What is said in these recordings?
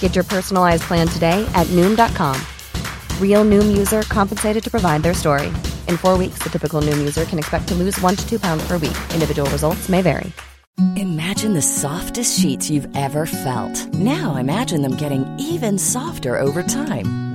Get your personalized plan today at Noom.com. Real Noom user compensated to provide their story. In four weeks, the typical Noom user can expect to lose one to two pounds per week. Individual results may vary. Imagine the softest sheets you've ever felt. Now imagine them getting even softer over time.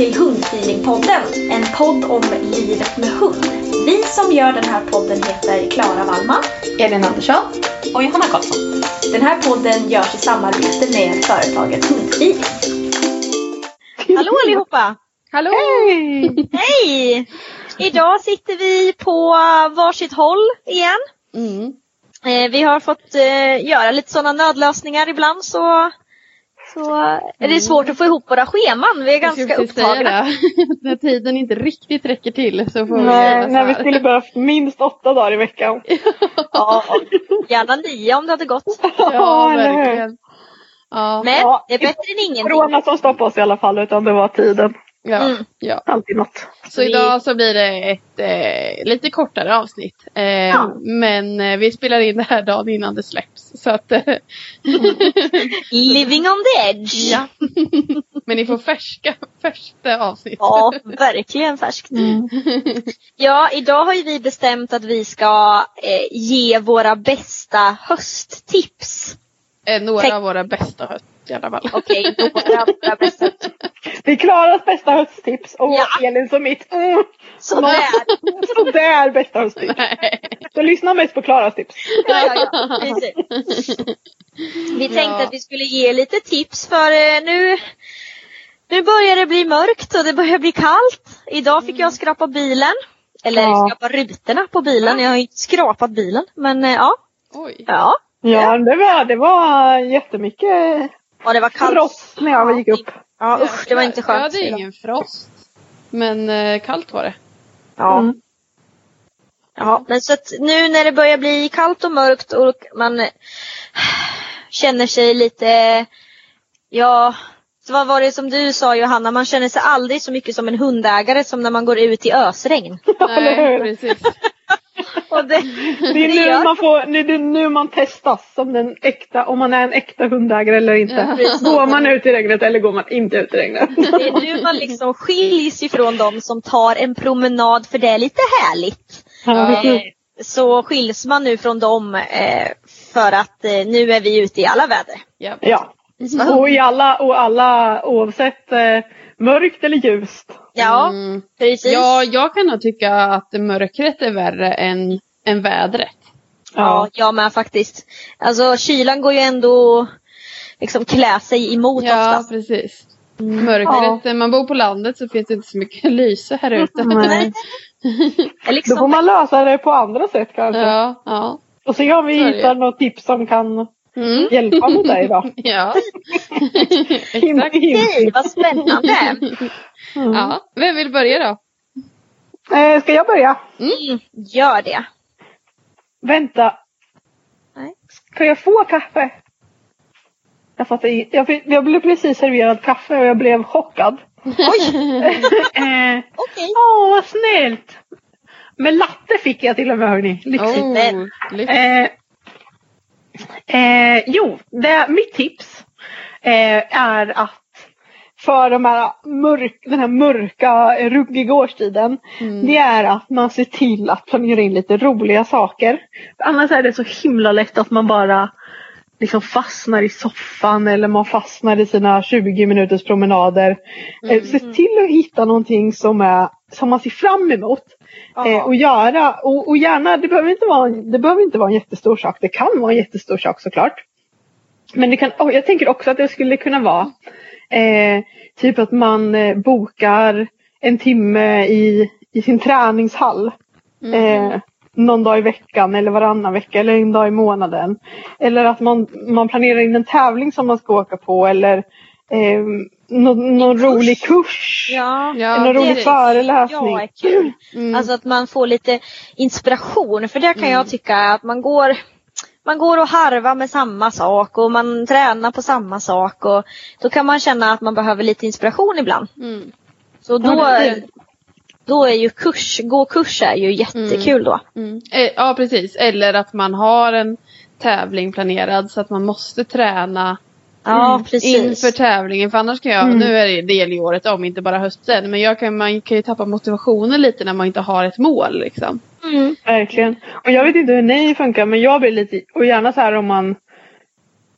Till Hundfeelingpodden, en podd om livet med hund. Vi som gör den här podden heter Klara Wallman, Elin Andersson och Johanna Karlsson. Den här podden görs i samarbete med företaget Hundfeeling. Hallå allihopa! Hallå! Hej! Hej! Idag sitter vi på varsitt håll igen. Mm. Eh, vi har fått eh, göra lite sådana nödlösningar ibland så, så är det svårt att få ihop våra scheman. Vi är ganska upptagna. När tiden inte riktigt räcker till så får vi Nej, så när vi skulle behövt minst åtta dagar i veckan. Ja, gärna nio om det hade gått. Ja, verkligen. Ja, Men Ja, det är bättre än ingenting. Corona som stoppade oss i alla fall, utan det var tiden. Ja, Mm. ja. Alltid något. Så idag så blir det ett eh, lite kortare avsnitt. Eh, Men eh, vi spelar in det här dagen innan det släpps. Så att, eh, Living on the edge. ja. Men ni får färska, färska avsnitt. Ja, verkligen färskt. Ja, idag har ju vi bestämt att vi ska eh, ge våra bästa hösttips. Eh, Några Tänk- av våra bästa höst i alla fall. Okej, av våra bästa. Det är Klaras bästa hösttips och Ja. Elins och mitt. Mm, Sådär. sådär bästa hösttips. Nej. Så lyssna mest på Klaras tips. Ja, ja, ja. Precis. Vi tänkte Ja. att vi skulle ge lite tips för eh, nu, nu börjar det bli mörkt och det börjar bli kallt. Idag fick jag skrapa bilen. Eller Ja. skrapa rutorna på bilen. Jag har ju inte skrapat bilen. Men eh, ja. Oj. Ja. Ja, det var, det var jättemycket ja, det var kallt. frost när jag gick upp. Ja usch, det var inte Jag skönt. hade ingen frost. Men eh, kallt var det. Ja. Mm. Ja, men så att nu när det börjar bli kallt och mörkt och man eh, känner sig lite, ja, så vad var det som du sa Johanna, man känner sig aldrig så mycket som en hundägare som när man går ut i ösregn. Nej, precis. Och det, Det är nu man får, nu- det är nu man testas som den äkta, om man är en äkta hundägare eller inte. Ja. Går man ut i regnet eller går man inte ut i regnet? det är nu man liksom skiljs ifrån de som tar en promenad för det är lite härligt. Ja. Eh, så skiljs man nu från dem eh, för att eh, nu är vi ute i alla väder. Ja. Ja. Och i alla, och alla oavsett eh, mörkt eller ljust. Ja, Mm. precis. Ja, jag kan nog tycka att mörkret är värre än, än vädret. Ja, jag med faktiskt. Alltså kylan går ju ändå liksom klä sig emot Ja, oftast. precis. Mörkret, när man bor på landet så finns det inte så mycket lyse här ute. Nej. Det är Då Liksom, får man lösa det på andra sätt kanske. Ja, ja. Och se om vi hittar något tips som kan Mm. hjälpa mot dig då. Ja. Hint, Exakt. hint. Hej, vad spännande! Mm. Ja. Vem vill börja då? Eh, ska jag börja? Mm, gör det. Vänta. Nej. Kan jag få kaffe? Jag fattar jag, jag blev precis serverad kaffe och jag blev chockad. Oj! eh, Okej. Åh, vad snällt! Men latte fick jag till och med hörni. Lyxigt. Oh, lyx. Eh, eh, jo, det, mitt tips eh, är att för de här mörk, den här mörka, ruggiga årstiden. Mm. Det är att man ser till att planera in lite roliga saker. Annars är det så himla lätt att man bara liksom fastnar i soffan eller man fastnar i sina 20 minuters promenader. Eh, se till att hitta någonting som, är, som man ser fram emot. Eh, och göra, och, och gärna, det behöver, inte vara, det behöver inte vara en jättestor sak. Det kan vara en jättestor sak såklart. Men det kan, och jag tänker också att det skulle kunna vara eh, typ att man eh, bokar en timme i, i sin träningshall. Eh, någon dag i veckan eller varannan vecka eller en dag i månaden. Eller att man, man planerar in en tävling som man ska åka på eller eh, någon, någon kurs. rolig kurs. Ja. Ja, någon rolig precis. föreläsning. Ja, är kul. Mm. Alltså att man får lite inspiration. För det kan Mm. jag tycka att man går man går och harvar med samma sak och man tränar på samma sak och då kan man känna att man behöver lite inspiration ibland. Mm. Så då, Ja, det- då är ju kurs, gå kurs är ju jättekul då. Mm. Eh, Ja, precis. Eller att man har en tävling planerad så att man måste träna Ja, precis. inför tävlingen. För annars kan jag, Mm. nu är det del i året om, inte bara hösten. Men jag kan, man kan ju tappa motivationen lite när man inte har ett mål. Liksom. Mm. Verkligen. Och jag vet inte hur ni funkar men jag blir lite, och gärna så här om man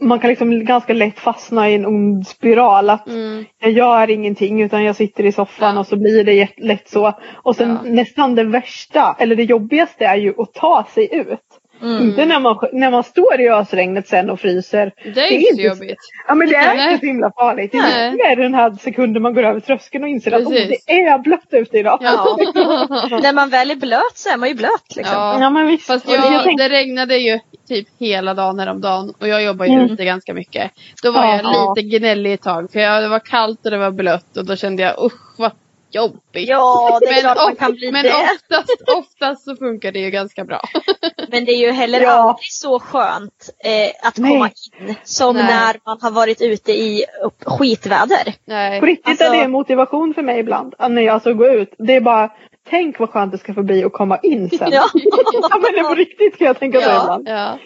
man kan liksom ganska lätt fastna i en ond spiral. Att Mm. jag gör ingenting utan jag sitter i soffan Ja. och så blir det jätte- lätt så. Och sen Ja. nästan det värsta, eller det jobbigaste är ju att ta sig ut. Mm. Inte när man, när man står i ösregnet sen och fryser. Det är inte så jobbigt. Ja men det är Nej. inte så himla farligt. Det är den här sekunden man går över tröskeln och inser att oh, det är blött ute idag. Ja. När man väl är blöt så är man ju blöt liksom. Ja. Ja, men visst. Fast jag, jag tänkte- det regnade ju typ hela dagen häromdagen och jag jobbar ju Mm. ute ganska mycket. Då var Ja. jag lite gnällig ett tag för jag, det var kallt och det var blött och då kände jag usch vad jobbigt. Ja, det är men klart man of- kan bli men det. oftast, oftast så funkar det ju ganska bra. Men det är ju heller Ja. aldrig så skönt eh, att Nej. komma in som Nej. när man har varit ute i upp, skitväder. Nej. På riktigt Alltså- är det motivation för mig ibland. att När jag alltså går ut. Det är bara Tänk vad skönt det ska få bli att komma in sen. Ja. Ja, men det är på riktigt kan jag tänka så Ja. ibland. Ja.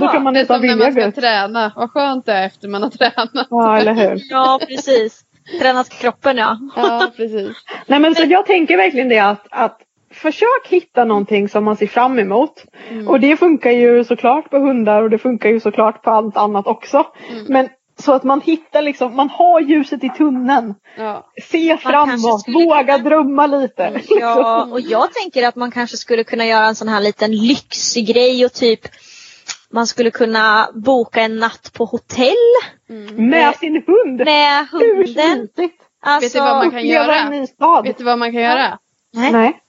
Då kan man Det är nästan som när vilja man gå ska ut. träna. Vad skönt det är efter man har tränat. Ja, eller hur. ja, precis. Tränat kroppen ja. Ja, precis. Nej men så jag tänker verkligen det att, att försök hitta någonting som man ser fram emot. Mm. Och det funkar ju såklart på hundar och det funkar ju såklart på allt annat också. Mm. Men så att man hittar liksom, man har ljuset i tunneln. Ja. Se framåt, skulle våga drömma lite. Ja, och jag tänker att man kanske skulle kunna göra en sån här liten lyxig grej och typ man skulle kunna boka en natt på hotell Mm. Med sin hund. med hunden. Alltså, Vet du vad man kan göra? Vet du vad man kan göra? Nej. Nej.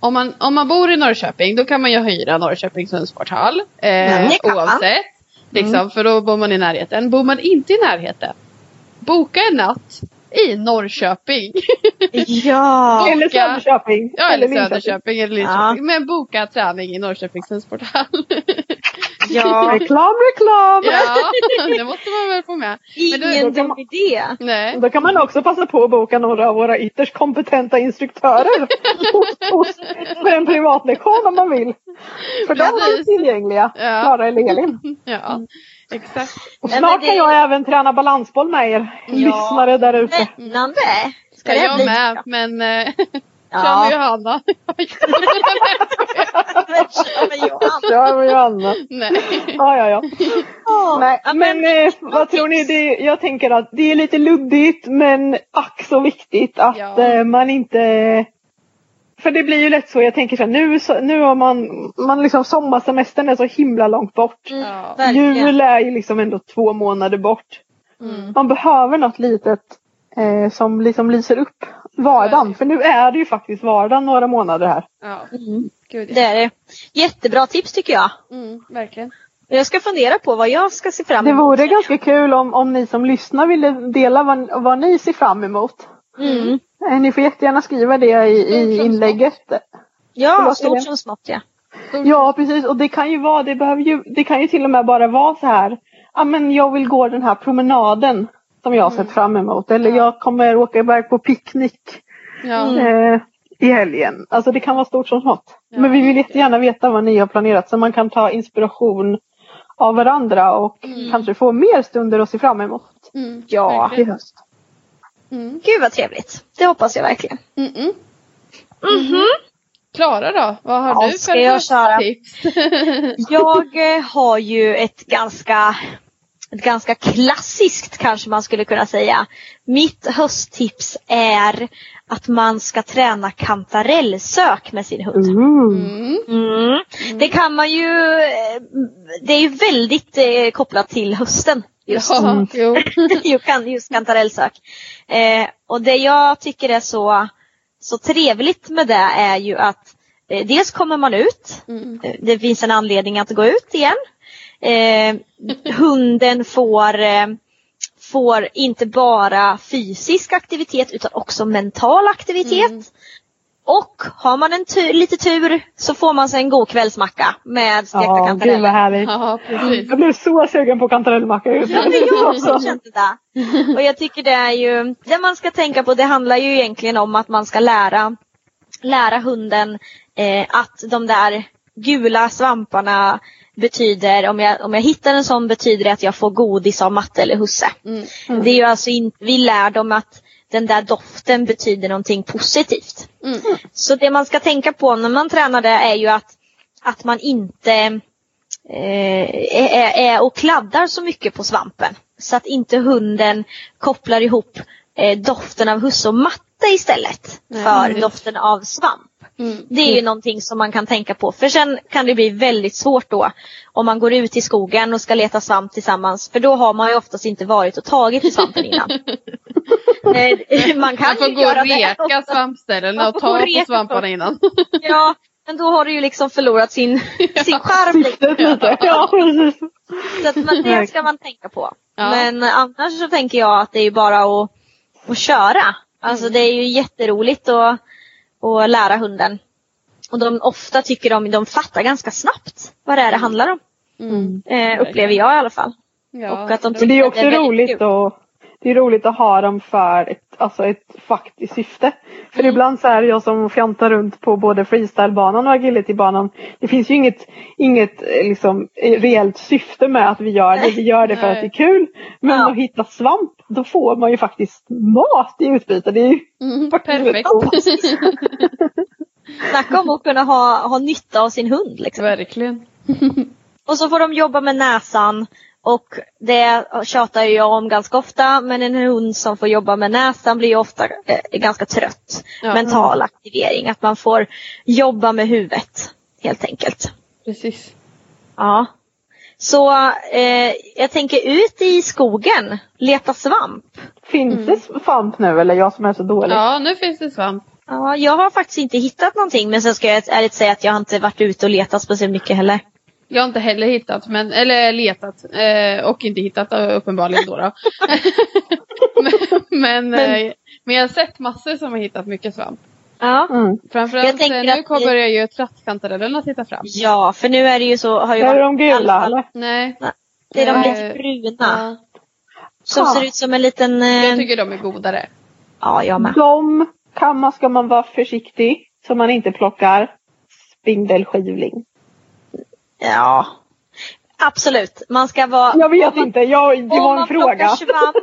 Om man, om man bor i Norrköping då kan man ju hyra Norrköpings hundsporthall. Eh, man. oavsett. Liksom, För då bor man i närheten. Bor man inte i närheten. Boka en natt i Norrköping. Ja. Eller Söderköping. Ja, eller Linköping. Söderköping eller Linköping. Men boka träning i Norrköpings hundsporthall. ja. Reklam, reklam! ja, det måste man väl få med. Men då- Ingen dum idé. Nej. Då kan man också passa på att boka några av våra ytterst kompetenta instruktörer hos, hos, för en privatlektion om man vill. För de är Precis. tillgängliga, Ja. Klara eller Elin. Ja, exakt. Och snart men det- kan jag även träna balansboll med er lyssnare där ute. Spännande. Ska Ja, det jag bli? med, men eh, kör med Ja. Johanna. Men kör med Johan. Ja, men Johanna. Nej. Ja, ja, ja. Ja. Nej, Ja, men eh, vad tror ni? Det, jag tänker att det är lite luddigt men ack så viktigt att Ja. eh, man inte för det blir ju lätt så, jag tänker så här, nu, så, nu har man, man liksom sommarsemestern är så himla långt bort. Mm. Jul är ju liksom ändå två månader bort. Mm. Man behöver något litet eh, som liksom lyser upp vardagen. För nu är det ju faktiskt vardag några månader här. Ja, Mm, gud det ja. är det. Jättebra tips tycker jag. Mm, verkligen. Jag ska fundera på vad jag ska se fram Det emot. vore ganska kul om, om ni som lyssnar ville dela vad, vad ni ser fram emot. Mm. Ni får jättegärna skriva det i, i inlägget. Ja, stort som smått ja. Ja precis och det kan ju vara, det behöver ju, det kan ju till och med bara vara så här ja, men jag vill gå den här promenaden som jag har Mm. sett fram emot. Eller jag kommer åka iväg på picknick Ja. eh, i helgen. Alltså det kan vara stort som smått. Ja. Men vi vill jättegärna veta vad ni har planerat så man kan ta inspiration av varandra och kanske få mer stunder att se fram emot Mm, Ja. i höst. Mm. Gud vad trevligt. Det hoppas jag verkligen. Mm -mm. Mhm. Klara då? Vad har Ja, du ska för jag köra? tips? Jag eh, har ju ett ganska, ett ganska klassiskt kanske man skulle kunna säga. Mitt hösttips är att man ska träna kantarellsök med sin hund. Mm. Mm. Det kan man ju, eh, det är ju väldigt eh, kopplat till hösten. Just, Ja, jo. just, kan, just kantarellsök. Eh, och det jag tycker är så, så trevligt med det är ju att eh, dels kommer man ut, Mm. Eh, det finns en anledning att gå ut igen. Eh, hunden får, eh, får inte bara fysisk aktivitet utan också mental aktivitet. Mm. Och har man en tur, lite tur så får man sig en god kvällsmacka med stekta Ja, gud vad kantareller. härligt. Ja. Jag blev så sugen på kantarellmacka just Ja, nu. men jag också kände det. Och jag tycker det är ju, det man ska tänka på det handlar ju egentligen om att man ska lära, lära hunden eh, att de där gula svamparna betyder, om jag, om jag hittar en sån betyder det att jag får godis av matte eller husse. Mm. Det är ju alltså inte, vi lär dem att den där doften betyder någonting positivt. Mm. Så det man ska tänka på när man tränar det är ju att, att man inte eh, är, är och kladdar så mycket på svampen. Så att inte hunden kopplar ihop eh, doften av husse och matte istället för precis. doften av svamp. Mm. Det är ju någonting som man kan tänka på för sen kan det bli väldigt svårt då om man går ut i skogen och ska leta svamp tillsammans för då har man ju oftast inte varit och tagit i svampen innan. Man kan Man får ju gå och göra det reka svampställena Man och ta och på svamparna innan. Ja, men då har du ju liksom förlorat sin, sin charm lite. Ja. Så att man, det ska man tänka på. Ja. Men annars så tänker jag att det är bara att, att köra. Alltså det är ju jätteroligt att, att lära hunden. Och de ofta tycker de, de fattar ganska snabbt vad det är det handlar om. Mm. Eh, upplever jag i alla fall. Ja. Och att de Men det är tycker också att väldigt roligt att det är roligt att ha dem för ett, alltså ett faktiskt syfte. För Mm. ibland så är det jag som fjantar runt på både freestylebanan och agilitybanan. Det finns ju inget, inget eh, liksom, eh, reellt syfte med att vi gör det. Vi gör det för att det är kul. Men Ja. att hitta svamp, då får man ju faktiskt mat i utbyte. Det är ju Mm, perfekt. Snacka om att kunna ha, ha nytta av sin hund. Liksom. Verkligen. Och så får de jobba med näsan. Och det tjatar jag om ganska ofta. Men en hund som får jobba med näsan blir ju ofta eh, ganska trött. Ja. Mental aktivering. Att man får jobba med huvudet. Helt enkelt. Precis. Ja. Så eh, jag tänker ut i skogen. Leta svamp. Finns det svamp nu eller jag som är så dålig? Ja, nu finns det svamp. Ja, jag har faktiskt inte hittat någonting. Men sen ska jag ärligt säga att jag har inte varit ute och letat speciellt mycket heller. Jag har inte heller hittat, men, eller letat. Eh, och inte hittat uppenbarligen då. då. men, men, Men- eh, men jag har sett massor som har hittat mycket svamp. Ja. Mm. Jag Framförallt tänker eh, nu att kommer det- börjar ju trattkantarellerna titta fram. Ja, för nu är det ju så. Har ju Är varit, det de i alla gula eller? Nej. Det är de lite bruna. Ja, Som Ja. ser ut som en liten... eh, jag tycker de är godare. Ja, jag med. De kan man, ska man vara försiktig så man inte plockar spindelskivling. Ja. Absolut. Man ska vara... Jag vet om man, inte, jag, det om var en man fråga. plockar svamp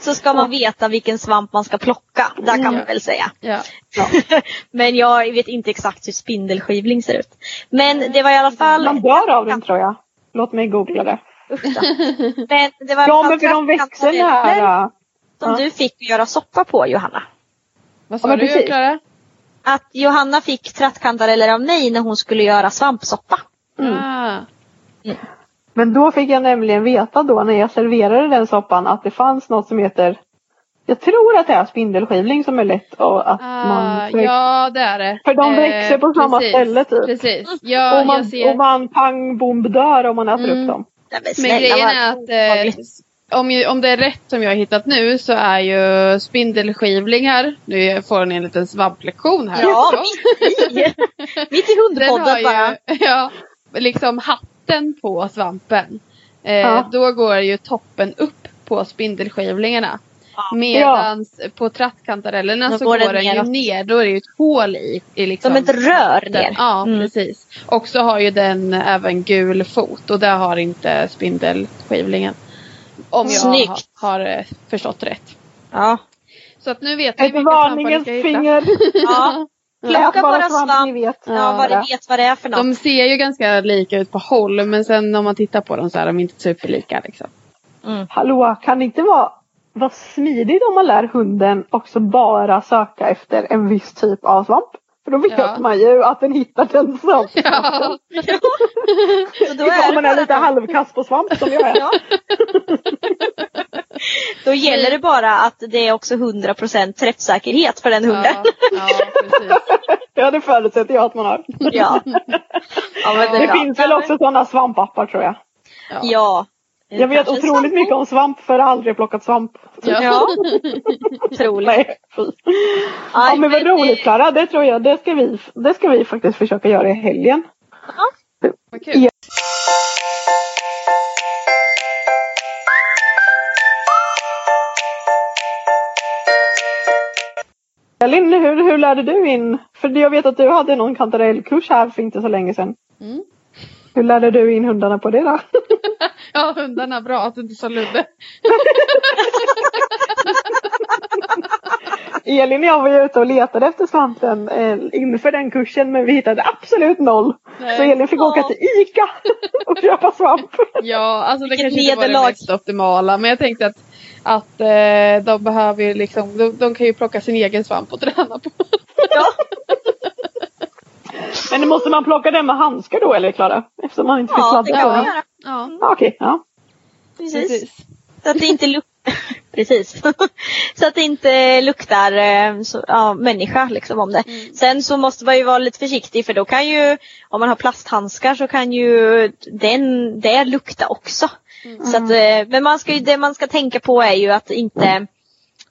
så ska man veta vilken svamp man ska plocka. Där kan Ja. man väl säga. Ja. Men jag vet inte exakt hur spindelskivling ser ut. Men det var i alla fall... Man dör av den tror jag. Låt mig googla det. Men det var Ja men för de växer nära. Som Ja. du fick göra soppa på Johanna. Vad sa Ja, du. Klara? Att Johanna fick trattkantareller av mig när hon skulle göra svampsoppa. Mm. Ah. Men då fick jag nämligen veta då när jag serverade den soppan att det fanns något som heter jag tror att det är spindelskivling som är lätt och att Ah, man ja, det är det. För de växer på samma precis, ställe, typ. Precis. Ja, och, man, jag ser. och man pang bom dör om man äter Mm. upp dem. Men grejen är att eh, om, ju, om det är rätt som jag har hittat nu så är ju spindelskivlingar, nu får ni en liten svamplektion här Ja, mitt i. Mitt i hundpodden bara. ju, ja, liksom hatten på svampen Eh, Ja. Då går ju toppen upp på spindelskivlingarna. Ja. Medans på trattkantarellerna Då så går går, den den ju ner. Då är det ju ett hål i. i liksom, Som ett rör ner. Ja, Mm. precis. Och så har ju den även gul fot och det har inte spindelskivlingen. Om jag Snyggt. har, har eh, förstått rätt. Ja. Så att nu vet Ett vilka svampar ni varningens ska hitta. finger. ja. Plocka bara svamp svamp. ni vet. Ja, vad ni vet vad det är för något. De ser ju ganska lika ut på håll men sen om man tittar på dem så är de inte superlika. Liksom. Hallå, kan det inte vara, vara smidigt om man lär hunden också bara söka efter en viss typ av svamp? För då vet Ja. man ju att den hittar den svampen. Ja. Så då, Ifall är det man är bara lite halvkass på svamp som jag är. Ja. Då gäller det bara att det är också 100% träffsäkerhet för den hunden. Ja, ja. Ja, det förutsätter jag att man har. Ja. ja, men Det bra. finns väl också sådana svampappar tror jag. Ja. Ja. Jag vet otroligt mycket om svamp för jag har aldrig plockat svamp. Ja. Ja. Otroligt. Nej. Ja, men vad roligt Klara, det tror jag. Det ska, vi, det ska vi faktiskt försöka göra i helgen. Vad kul. Elin, hur, hur lärde du in? För jag vet att du hade någon kantarellkurs här för inte så länge sedan. Mm. Hur lärde du in hundarna på det då? Ja, hundarna bra att du inte sa Ludde. Elin och jag var ju ute och letade efter svampen eh, inför den kursen men vi hittade absolut noll. Nej. Så Elin fick åka till ICA och köpa svamp. Ja, alltså det Vilket kanske inte var det mest optimala. Men jag tänkte att, att eh, de behöver ju liksom, de, de kan ju plocka sin egen svamp och träna på. Men måste man plocka den med handskar då eller Klara? Eftersom man inte fick Ja, sladda det kan man göra. Ja, Ja, Okej, ja. Precis. Så att det inte luktar. Precis. så att det inte luktar eh, så, ja, människa liksom om det. Sen så måste man ju vara lite försiktig för då kan ju, om man har plasthandskar så kan ju den, det lukta också. Så att, eh, men man ska ju, det man ska tänka på är ju att inte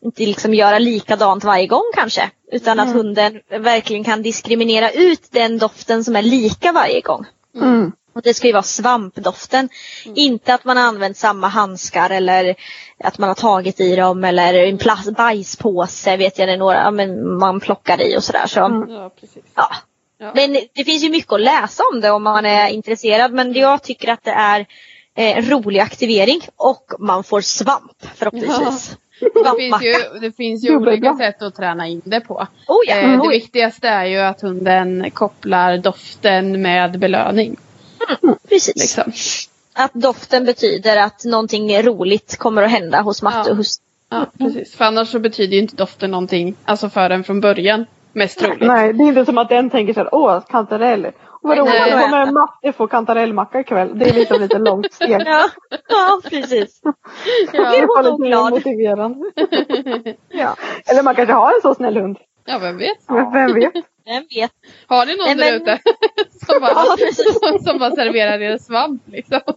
inte liksom göra likadant varje gång kanske. Utan att hunden verkligen kan diskriminera ut den doften som är lika varje gång. Mm. Och det ska ju vara svampdoften. Inte att man har använt samma handskar eller att man har tagit i dem eller en plast, bajspåse vet jag det är några ja, men man plockar i och sådär. Så, ja precis. ja. Ja. Men det finns ju mycket att läsa om det om man är intresserad. Men jag tycker att det är eh, rolig aktivering och man får svamp förhoppningsvis. Det finns ju, det finns ju olika sätt att träna in det på. Oh ja, Eh, det viktigaste är ju att hunden kopplar doften med belöning. Precis. Liksom. Att doften betyder att någonting roligt kommer att hända hos matte Ja. och hus. Ja, precis. För annars så betyder ju inte doften någonting, alltså för den från början. Mest troligt. Nej, det är inte som att den tänker så här, åh, kantarell. Och vad roligt, då kommer matte få kantarellmacka ikväll. Det är liksom lite långt steg. Ja, ja precis. Ja. Det hon nog lite glad? motiverande. ja. Eller man kanske har en så snäll hund. ja, vem vet? Men Vem vet? Vem vet. Har ni någon Nej, där ute som, bara, Ja, som, som bara serverar er svamp liksom?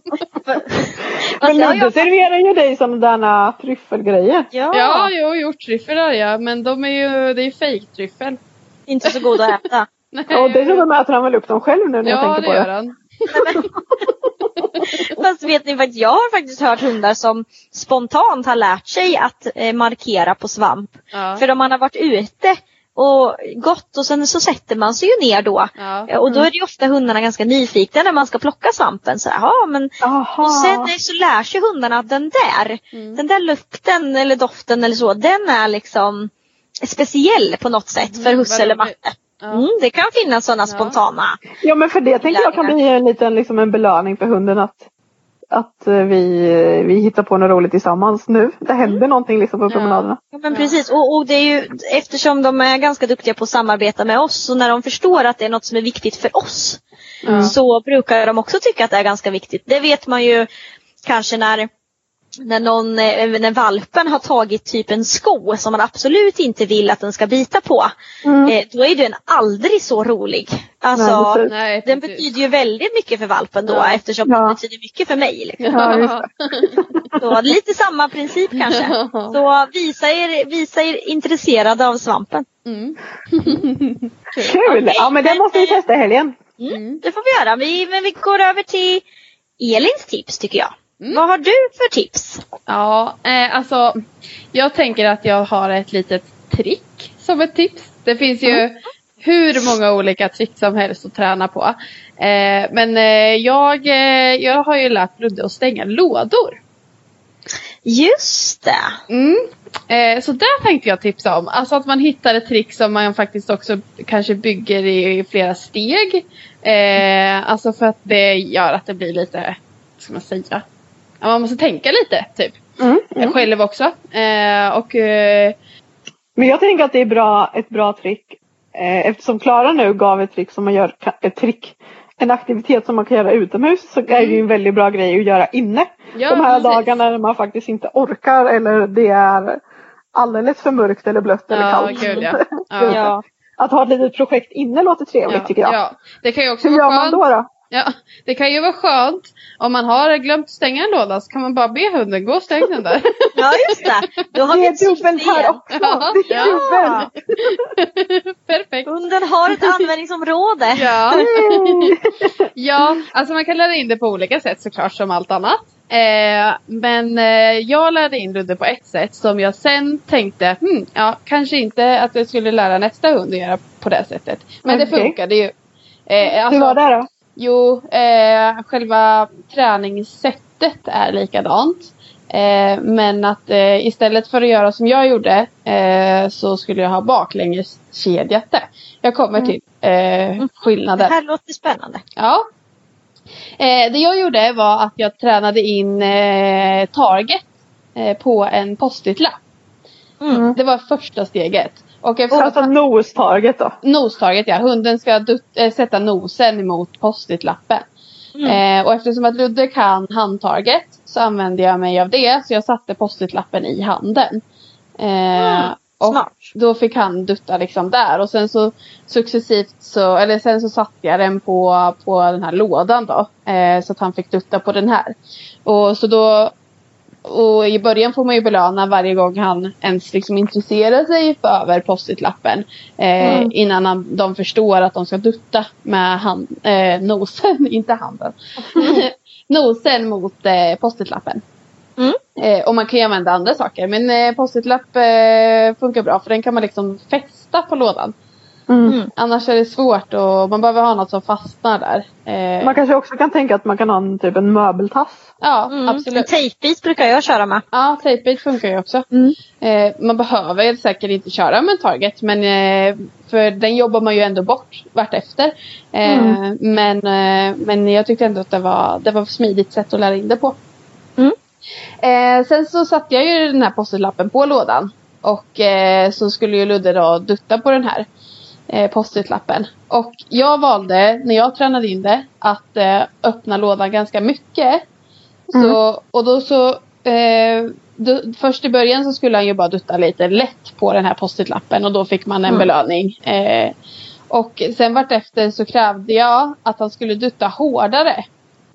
Men Ludde jag, serverar ju dig sådana tryffelgrejer. ja, Ja, jo, hjorttryffel har jag, men de är ju, det är ju fejktryffel. inte så goda att äta. Nej. Och dessutom äter han väl upp dem själv nu när jag Ja, tänker det på gör det. han. Fast vet ni faktiskt, jag har faktiskt hört hundar som spontant har lärt sig att eh, markera på svamp. Ja. För om man har varit ute och gått och sen så sätter man sig ju ner då. Ja. Eh, Och då är det ju ofta hundarna ganska nyfikna när man ska plocka svampen. Så, jaha, men. Och sen så lär sig hundarna att den där, Mm. den där lukten eller doften eller så, den är liksom speciell på något sätt för Mm, husse vad eller matte. Ja. Mm, det kan finnas sådana spontana. Ja men för det tänker jag kan bli en liten liksom en belöning för hunden att att eh, vi, eh, vi hittar på något roligt tillsammans nu. Det händer någonting liksom på promenaderna. Ja, men precis och, och det är ju eftersom de är ganska duktiga på att samarbeta med oss och när de förstår att det är något som är viktigt för oss så brukar de också tycka att det är ganska viktigt. Det vet man ju kanske när när, någon, eh, när valpen har tagit typ en sko som man absolut inte vill att den ska bita på. Mm. Eh, då är den aldrig så rolig. Alltså, Nej, den betyder ju väldigt mycket för valpen då Ja. eftersom Ja. den betyder mycket för mig. Liksom. Ja, Så, lite samma princip kanske. Så visa er, visa er intresserade av svampen. Mm. Kul! Ja men det måste vi testa i helgen. Mm, Det får vi göra. Vi, men vi går över till Elins tips tycker jag. Mm. Vad har du för tips? Ja, eh, alltså jag tänker att jag har ett litet trick som ett tips. Det finns ju mm. hur många olika trick som helst att träna på. Eh, men eh, jag, eh, jag har ju lärt Ludde att stänga lådor. Just det. Mm. Eh, så där tänkte jag tipsa om. Alltså att man hittar ett trick som man faktiskt också kanske bygger i flera steg. Eh, alltså för att det gör att det blir lite, vad ska man säga? Ja, man måste tänka lite typ. Mm, mm. Själv också. Eh, och, eh, Men jag tänker att det är bra, ett bra trick. Eh, eftersom Klara nu gav ett trick som man gör, ett trick en aktivitet som man kan göra utomhus så mm. är det ju en väldigt bra grej att göra inne. Ja, De här precis. dagarna när man faktiskt inte orkar eller det är alldeles för mörkt eller blött ja, eller kallt. Gud, ja. ja. Att ha ett litet projekt inne låter trevligt tycker jag. Ja. Det kan ju också Hur gör man då? då? Ja, det kan ju vara skönt om man har glömt stänga en låda så kan man bara be hunden gå och stäng den där. Ja just det. Då har det är dubbelt här också. Ja, ja. Perfekt. Hunden har ett användningsområde. Ja. ja, alltså man kan lära in det på olika sätt såklart som allt annat. Eh, men eh, jag lärde in Ludde på ett sätt som jag sen tänkte, hmm, ja kanske inte att jag skulle lära nästa hund att göra på det sättet. Men okay. det funkade ju. Eh, alltså, Hur var det då? Jo, eh, själva träningssättet är likadant. Eh, men att eh, istället för att göra som jag gjorde eh, så skulle jag ha baklängeskedjat det. Jag kommer mm. till eh, skillnaden. Det här låter spännande. Ja. Eh, det jag gjorde var att jag tränade in eh, target på en post-it-lapp. Mm. Det var första steget. Och eftersom alltså nose-target då? Nose-target ja. Hunden ska äh, sätta nosen mot post-it-lappen. Mm. Eh, och eftersom att Ludde kan handtarget så använde jag mig av det. Så jag satte post-it-lappen i handen. Eh, mm. Och Smart. då fick han dutta liksom där. Och sen så successivt så, eller sen så satte jag den på, på den här lådan då. Eh, så att han fick dutta på den här. Och så då och i början får man ju belöna varje gång han ens liksom intresserar sig för post-it-lappen. Eh, mm. Innan han, de förstår att de ska dutta med hand, eh, nosen, inte handen. Nosen mot eh, post-it-lappen. Mm. Eh, och man kan ju använda andra saker. Men eh, post-it-lapp eh, funkar bra för den kan man liksom fästa på lådan. Mm. mm. Annars är det svårt och man behöver ha något som fastnar där. Eh. Man kanske också kan tänka att man kan ha en, typ en möbeltass. Ja, mm. absolut. En tejpbit brukar jag köra med. Ja, tejpbit funkar ju också. Mm. Eh, man behöver säkert inte köra med en target men eh, för den jobbar man ju ändå bort vartefter. Eh, mm. men, eh, men jag tyckte ändå att det var, det var ett smidigt sätt att lära in det på. Mm. Eh, sen så satte jag ju den här postlappen på lådan. Och så skulle ju Ludde då dutta på den här eh, post-it-lappen. Och jag valde, när jag tränade in det, att eh, öppna lådan ganska mycket. Mm. Så, och då så eh, då, först i början så skulle han ju bara dutta lite lätt på den här post-it-lappen och då fick man en mm. belöning. Eh, och sen vartefter så krävde jag att han skulle dutta hårdare.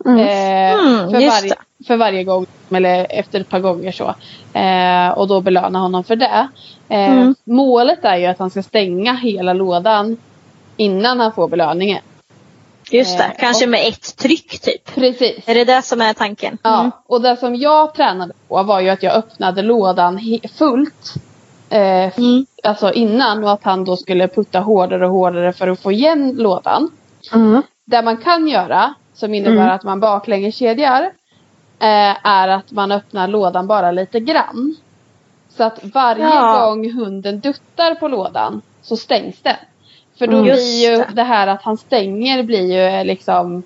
Mm. Eh, mm, för, varje, för varje gång, eller efter ett par gånger så. Eh, och då belöna honom för det. Eh, mm. Målet är ju att han ska stänga hela lådan innan han får belöningen. Just det, eh, kanske och, med ett tryck typ. Precis. Är det det som är tanken? Mm. Ja, och det som jag tränade på var ju att jag öppnade lådan fullt. Eh, mm. Alltså innan och att han då skulle putta hårdare och hårdare för att få igen lådan. Mm. Det man kan göra som innebär mm. att man baklängeskedjar eh, är att man öppnar lådan bara lite grann. Så att varje ja. gång hunden duttar på lådan så stängs den. För då mm, blir ju det. här att han stänger blir ju liksom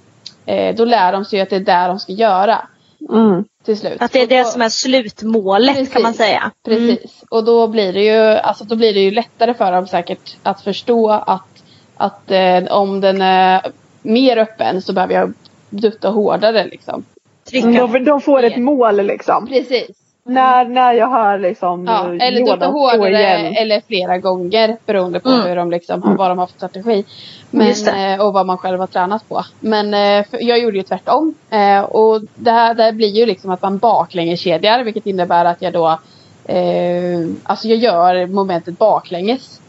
eh, Då lär de sig att det är där de ska göra. Mm. Till slut. Att det är det som är slutmålet precis, kan man säga. Precis. Mm. Och då blir det ju alltså då blir det ju lättare för dem säkert att förstå att, att eh, om den är mer öppen så behöver jag dutta hårdare liksom. Trycka. De, de får ett mål liksom. Precis. När, när jag hör liksom ja, Eller dutta hårdare eller flera gånger beroende på mm. hur de liksom, mm. vad de har för strategi. Men, eh, och vad man själv har tränat på. Men eh, jag gjorde ju tvärtom. Eh, och det här, det här blir ju liksom att man baklängeskedjar vilket innebär att jag då eh, Alltså jag gör momentet baklänges.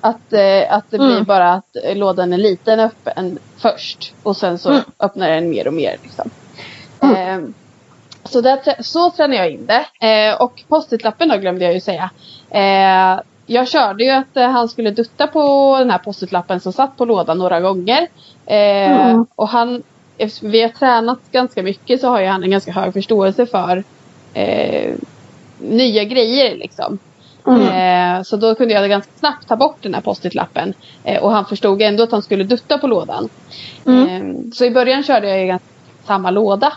Att, eh, att det blir mm. bara att lådan är liten öppen först och sen så mm. öppnar den mer och mer. Liksom. Mm. Eh, så, där, så tränade jag in det. Eh, och post-it-lappen då glömde jag ju säga. Eh, jag körde ju att eh, han skulle dutta på den här post-it-lappen som satt på lådan några gånger. Eh, mm. Och han, eftersom vi har tränat ganska mycket så har ju han en ganska hög förståelse för eh, nya grejer liksom. Mm. Eh, så då kunde jag ganska snabbt ta bort den här post-it-lappen. Eh, och han förstod ändå att han skulle dutta på lådan. Mm. Eh, så i början körde jag i samma låda.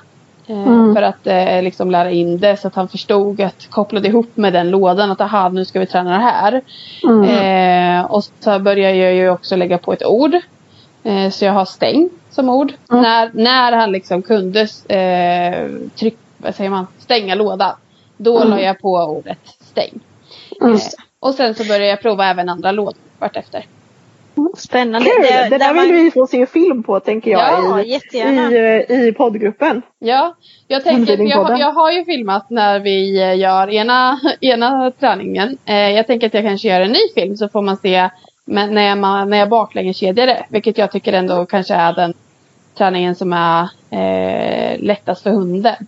Eh, mm. För att eh, liksom lära in det så att han förstod att kopplade ihop med den lådan att aha nu ska vi träna det här. Mm. Eh, och så började jag ju också lägga på ett ord. så jag har stäng som ord. Mm. När, när han liksom kunde tryck, vad säger man, stänga lådan. Då mm. la jag på ordet stäng. Eh, och sen så började jag prova även andra lådor vartefter. Spännande. Kul! Det, det där vill man... vi få se film på tänker jag ja, i, i, i poddgruppen. Ja, jag tänker jag, jag har ju filmat när vi eh, gör ena, ena träningen. Eh, jag tänker att jag kanske gör en ny film så får man se men när, jag, när jag baklängeskedjar det. Vilket jag tycker ändå kanske är den träningen som är eh, lättast för hunden.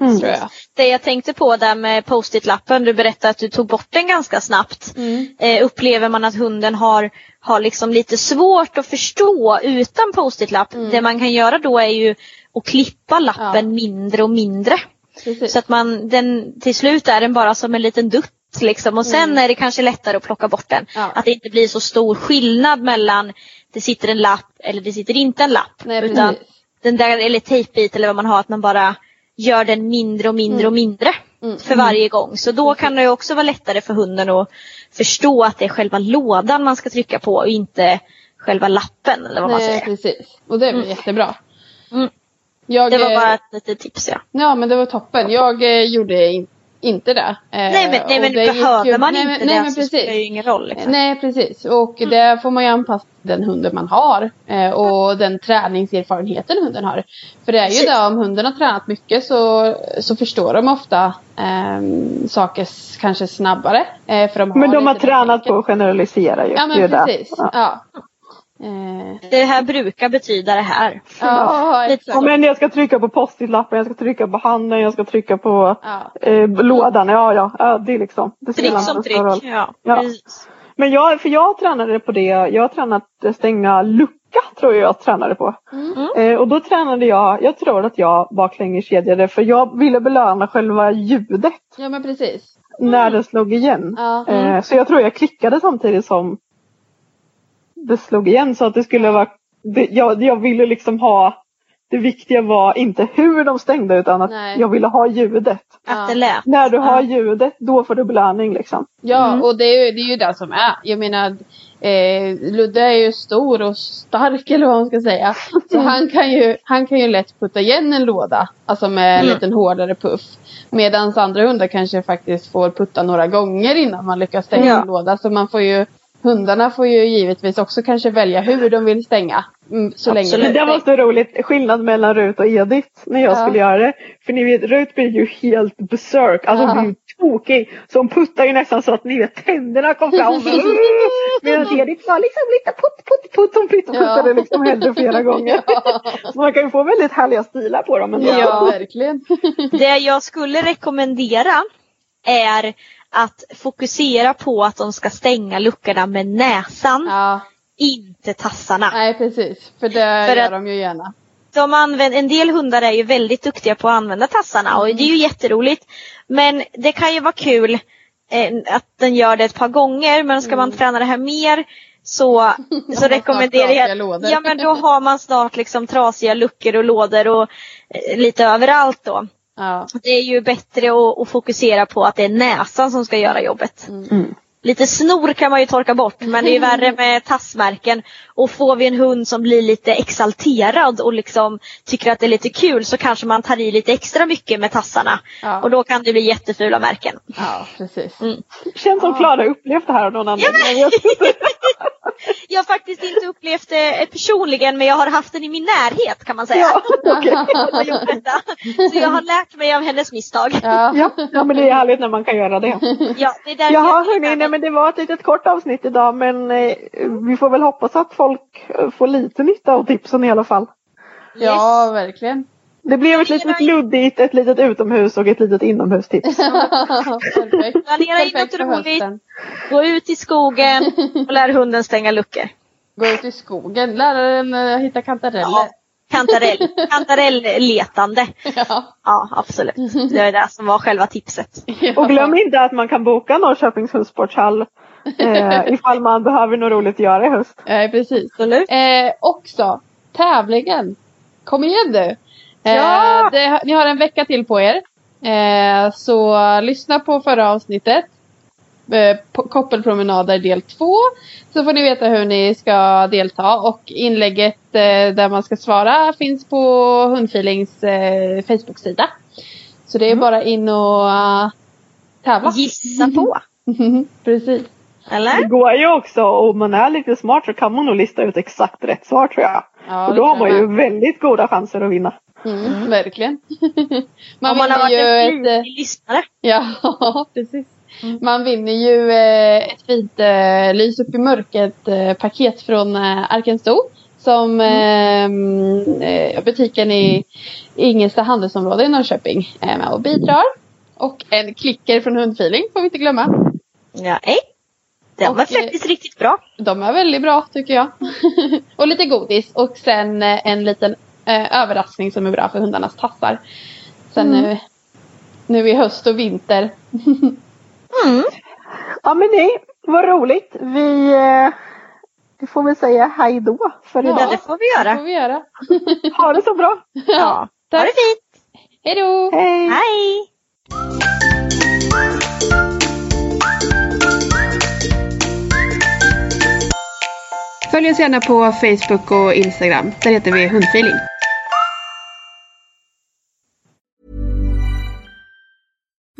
Mm. Tror jag. Det jag tänkte på där med post-it-lappen, du berättade att du tog bort den ganska snabbt. Mm. Eh, upplever man att hunden har, har liksom lite svårt att förstå utan post-it-lapp, mm. det man kan göra då är ju att klippa lappen ja. mindre och mindre. Precis. Så att man, den, till slut är den bara som en liten dutt liksom och sen mm. är det kanske lättare att plocka bort den. Ja. Att det inte blir så stor skillnad mellan det sitter en lapp eller det sitter inte en lapp. Nej, utan den där, eller tejpbit eller vad man har, att man bara gör den mindre och mindre och mm. mindre mm. för varje gång. Så då kan det också vara lättare för hunden att förstå att det är själva lådan man ska trycka på och inte själva lappen eller vad Nej, man säger. precis. Och det blir mm. jättebra. Mm. Jag, det var bara ett litet tips ja. Ja men det var toppen. Jag eh, gjorde inte inte det. Nej men, nej, men behöver ju... man nej, inte nej, det men så spelar det ju ingen roll. Liksom. Nej precis och mm. det får man ju anpassa den hunden man har eh, och den träningserfarenheten hunden har. För det är ju det om hunden har tränat mycket så, så förstår de ofta eh, saker kanske snabbare. Eh, för de men de har tränat på att generalisera ju. Ja men precis. Ja. ja. Eh. Det här brukar betyda det här. Ja, exakt. Ja, men jag ska trycka på post-it-lappen, jag ska trycka på handen, jag ska trycka på ja. eh, lådan. Ja, ja, ja, det är liksom. Det tryck som. Roll. Ja, ja. Men jag, för jag tränade på det, jag har tränat stänga lucka tror jag jag tränade på. Mm. Eh, och då tränade jag, jag tror att jag baklängeskedjade för jag ville belöna själva ljudet. Ja men precis. När mm. det slog igen. Ja. Eh, så jag tror jag klickade samtidigt som det slog igen så att det skulle vara, det, jag, jag ville liksom ha det viktiga var inte hur de stängde utan att Nej. jag ville ha ljudet. Att det lät. När du har ljudet då får du belöning liksom. Ja mm. och det är, ju, det är ju det som är. Jag menar eh, Ludde är ju stor och stark eller vad man ska säga. Så han kan ju, han kan ju lätt putta igen en låda. Alltså med en mm. liten hårdare puff. Medan andra hundar kanske faktiskt får putta några gånger innan man lyckas stänga ja. en låda. Så man får ju Hundarna får ju givetvis också kanske välja hur de vill stänga. Mm, så länge det, det var så roligt, skillnad mellan Rut och Edith när jag ja. skulle göra det. För ni vet, Rut blir ju helt besök, alltså hon blir ju tokig. Så hon puttar ju nästan så att ni vet tänderna kom fram. Medan Edith var liksom lite putt, putt, putt. Hon puttade ja. liksom hände flera gånger. Ja. Så man kan ju få väldigt härliga stilar på dem. Ändå. Ja, verkligen. det jag skulle rekommendera är att fokusera på att de ska stänga luckorna med näsan. Ja. Inte tassarna. Nej precis, för det för gör de ju gärna. De använder, en del hundar är ju väldigt duktiga på att använda tassarna mm. och det är ju jätteroligt. Men det kan ju vara kul eh, att den gör det ett par gånger men ska mm. man träna det här mer så, så rekommenderar jag, ja men då har man snart liksom trasiga luckor och lådor och eh, lite överallt då. Ja. Det är ju bättre att, att, fokusera på att det är näsan som ska göra jobbet. Mm. mm. Lite snor kan man ju torka bort men det är värre med tassmärken. Och får vi en hund som blir lite exalterad och liksom tycker att det är lite kul så kanske man tar i lite extra mycket med tassarna. Ja. Och då kan det bli jättefula märken. Ja, precis. Mm. Känns som Klara upplevt det här av någon annan. Ja, jag har faktiskt inte upplevt det personligen men jag har haft den i min närhet kan man säga. Ja, okay. Så jag har lärt mig av hennes misstag. Ja. ja, men det är härligt när man kan göra det. Ja, det är Jaha hörni, nej, men det var ett litet kort avsnitt idag men eh, vi får väl hoppas att folk eh, får lite nytta av tipsen i alla fall. Yes. Ja, verkligen. Det blev ett litet luddigt, ett litet utomhus och ett litet inomhustips. Perfekt. Planera in något roligt. Gå ut i skogen och lär hunden stänga luckor. Gå ut i skogen, lära den eh, hitta kantareller. Ja. Kantarell, kantarellletande. Ja. Ja, absolut. Det är det som var själva tipset. Och glöm inte att man kan boka Norrköpings hundsportshall eh, ifall man behöver något roligt att göra i höst. Nej, precis. Absolut. Eh, också, tävlingen. Kom igen nu. Eh, Ja! det, ni har en vecka till på er. Eh, så lyssna på förra avsnittet. Eh, koppelpromenader del 2. Så får ni veta hur ni ska delta. Och inlägget där man ska svara finns på Hundfeelings eh, Facebook-sida. Så det är bara in och uh, tävla. Gissa på. Precis. Det Eller? går ju också, om man är lite smart så kan man nog lista ut exakt rätt svar tror jag. Ja, och det då har man ju väldigt goda chanser att vinna. Mm, Verkligen. man man har varit ju en ett... eh, lyssnare. Ja, precis. Man vinner ju eh, ett fint eh, lys upp i mörkret eh, paket från eh, Arkensto. Som eh, eh, butiken i Ingelsta handelsområde i Norrköping är med och bidrar. Och en klicker från Hundfeeling får vi inte glömma. Ja, ej. De är Och, eh, faktiskt riktigt bra. De är väldigt bra tycker jag. och lite godis och sen en liten eh, överraskning som är bra för hundarnas tassar. Sen nu, nu i höst och vinter. Mm. Ja men nej, vad roligt. Vi, eh, vi får väl säga hej då för Ja, idag. det får vi Det göra. får vi göra. Ha det så bra. Ja. Ha Tack. det fint. Hej då! Hej! Hej! Följ oss gärna på Facebook och Instagram. Där heter vi Hundfeeling.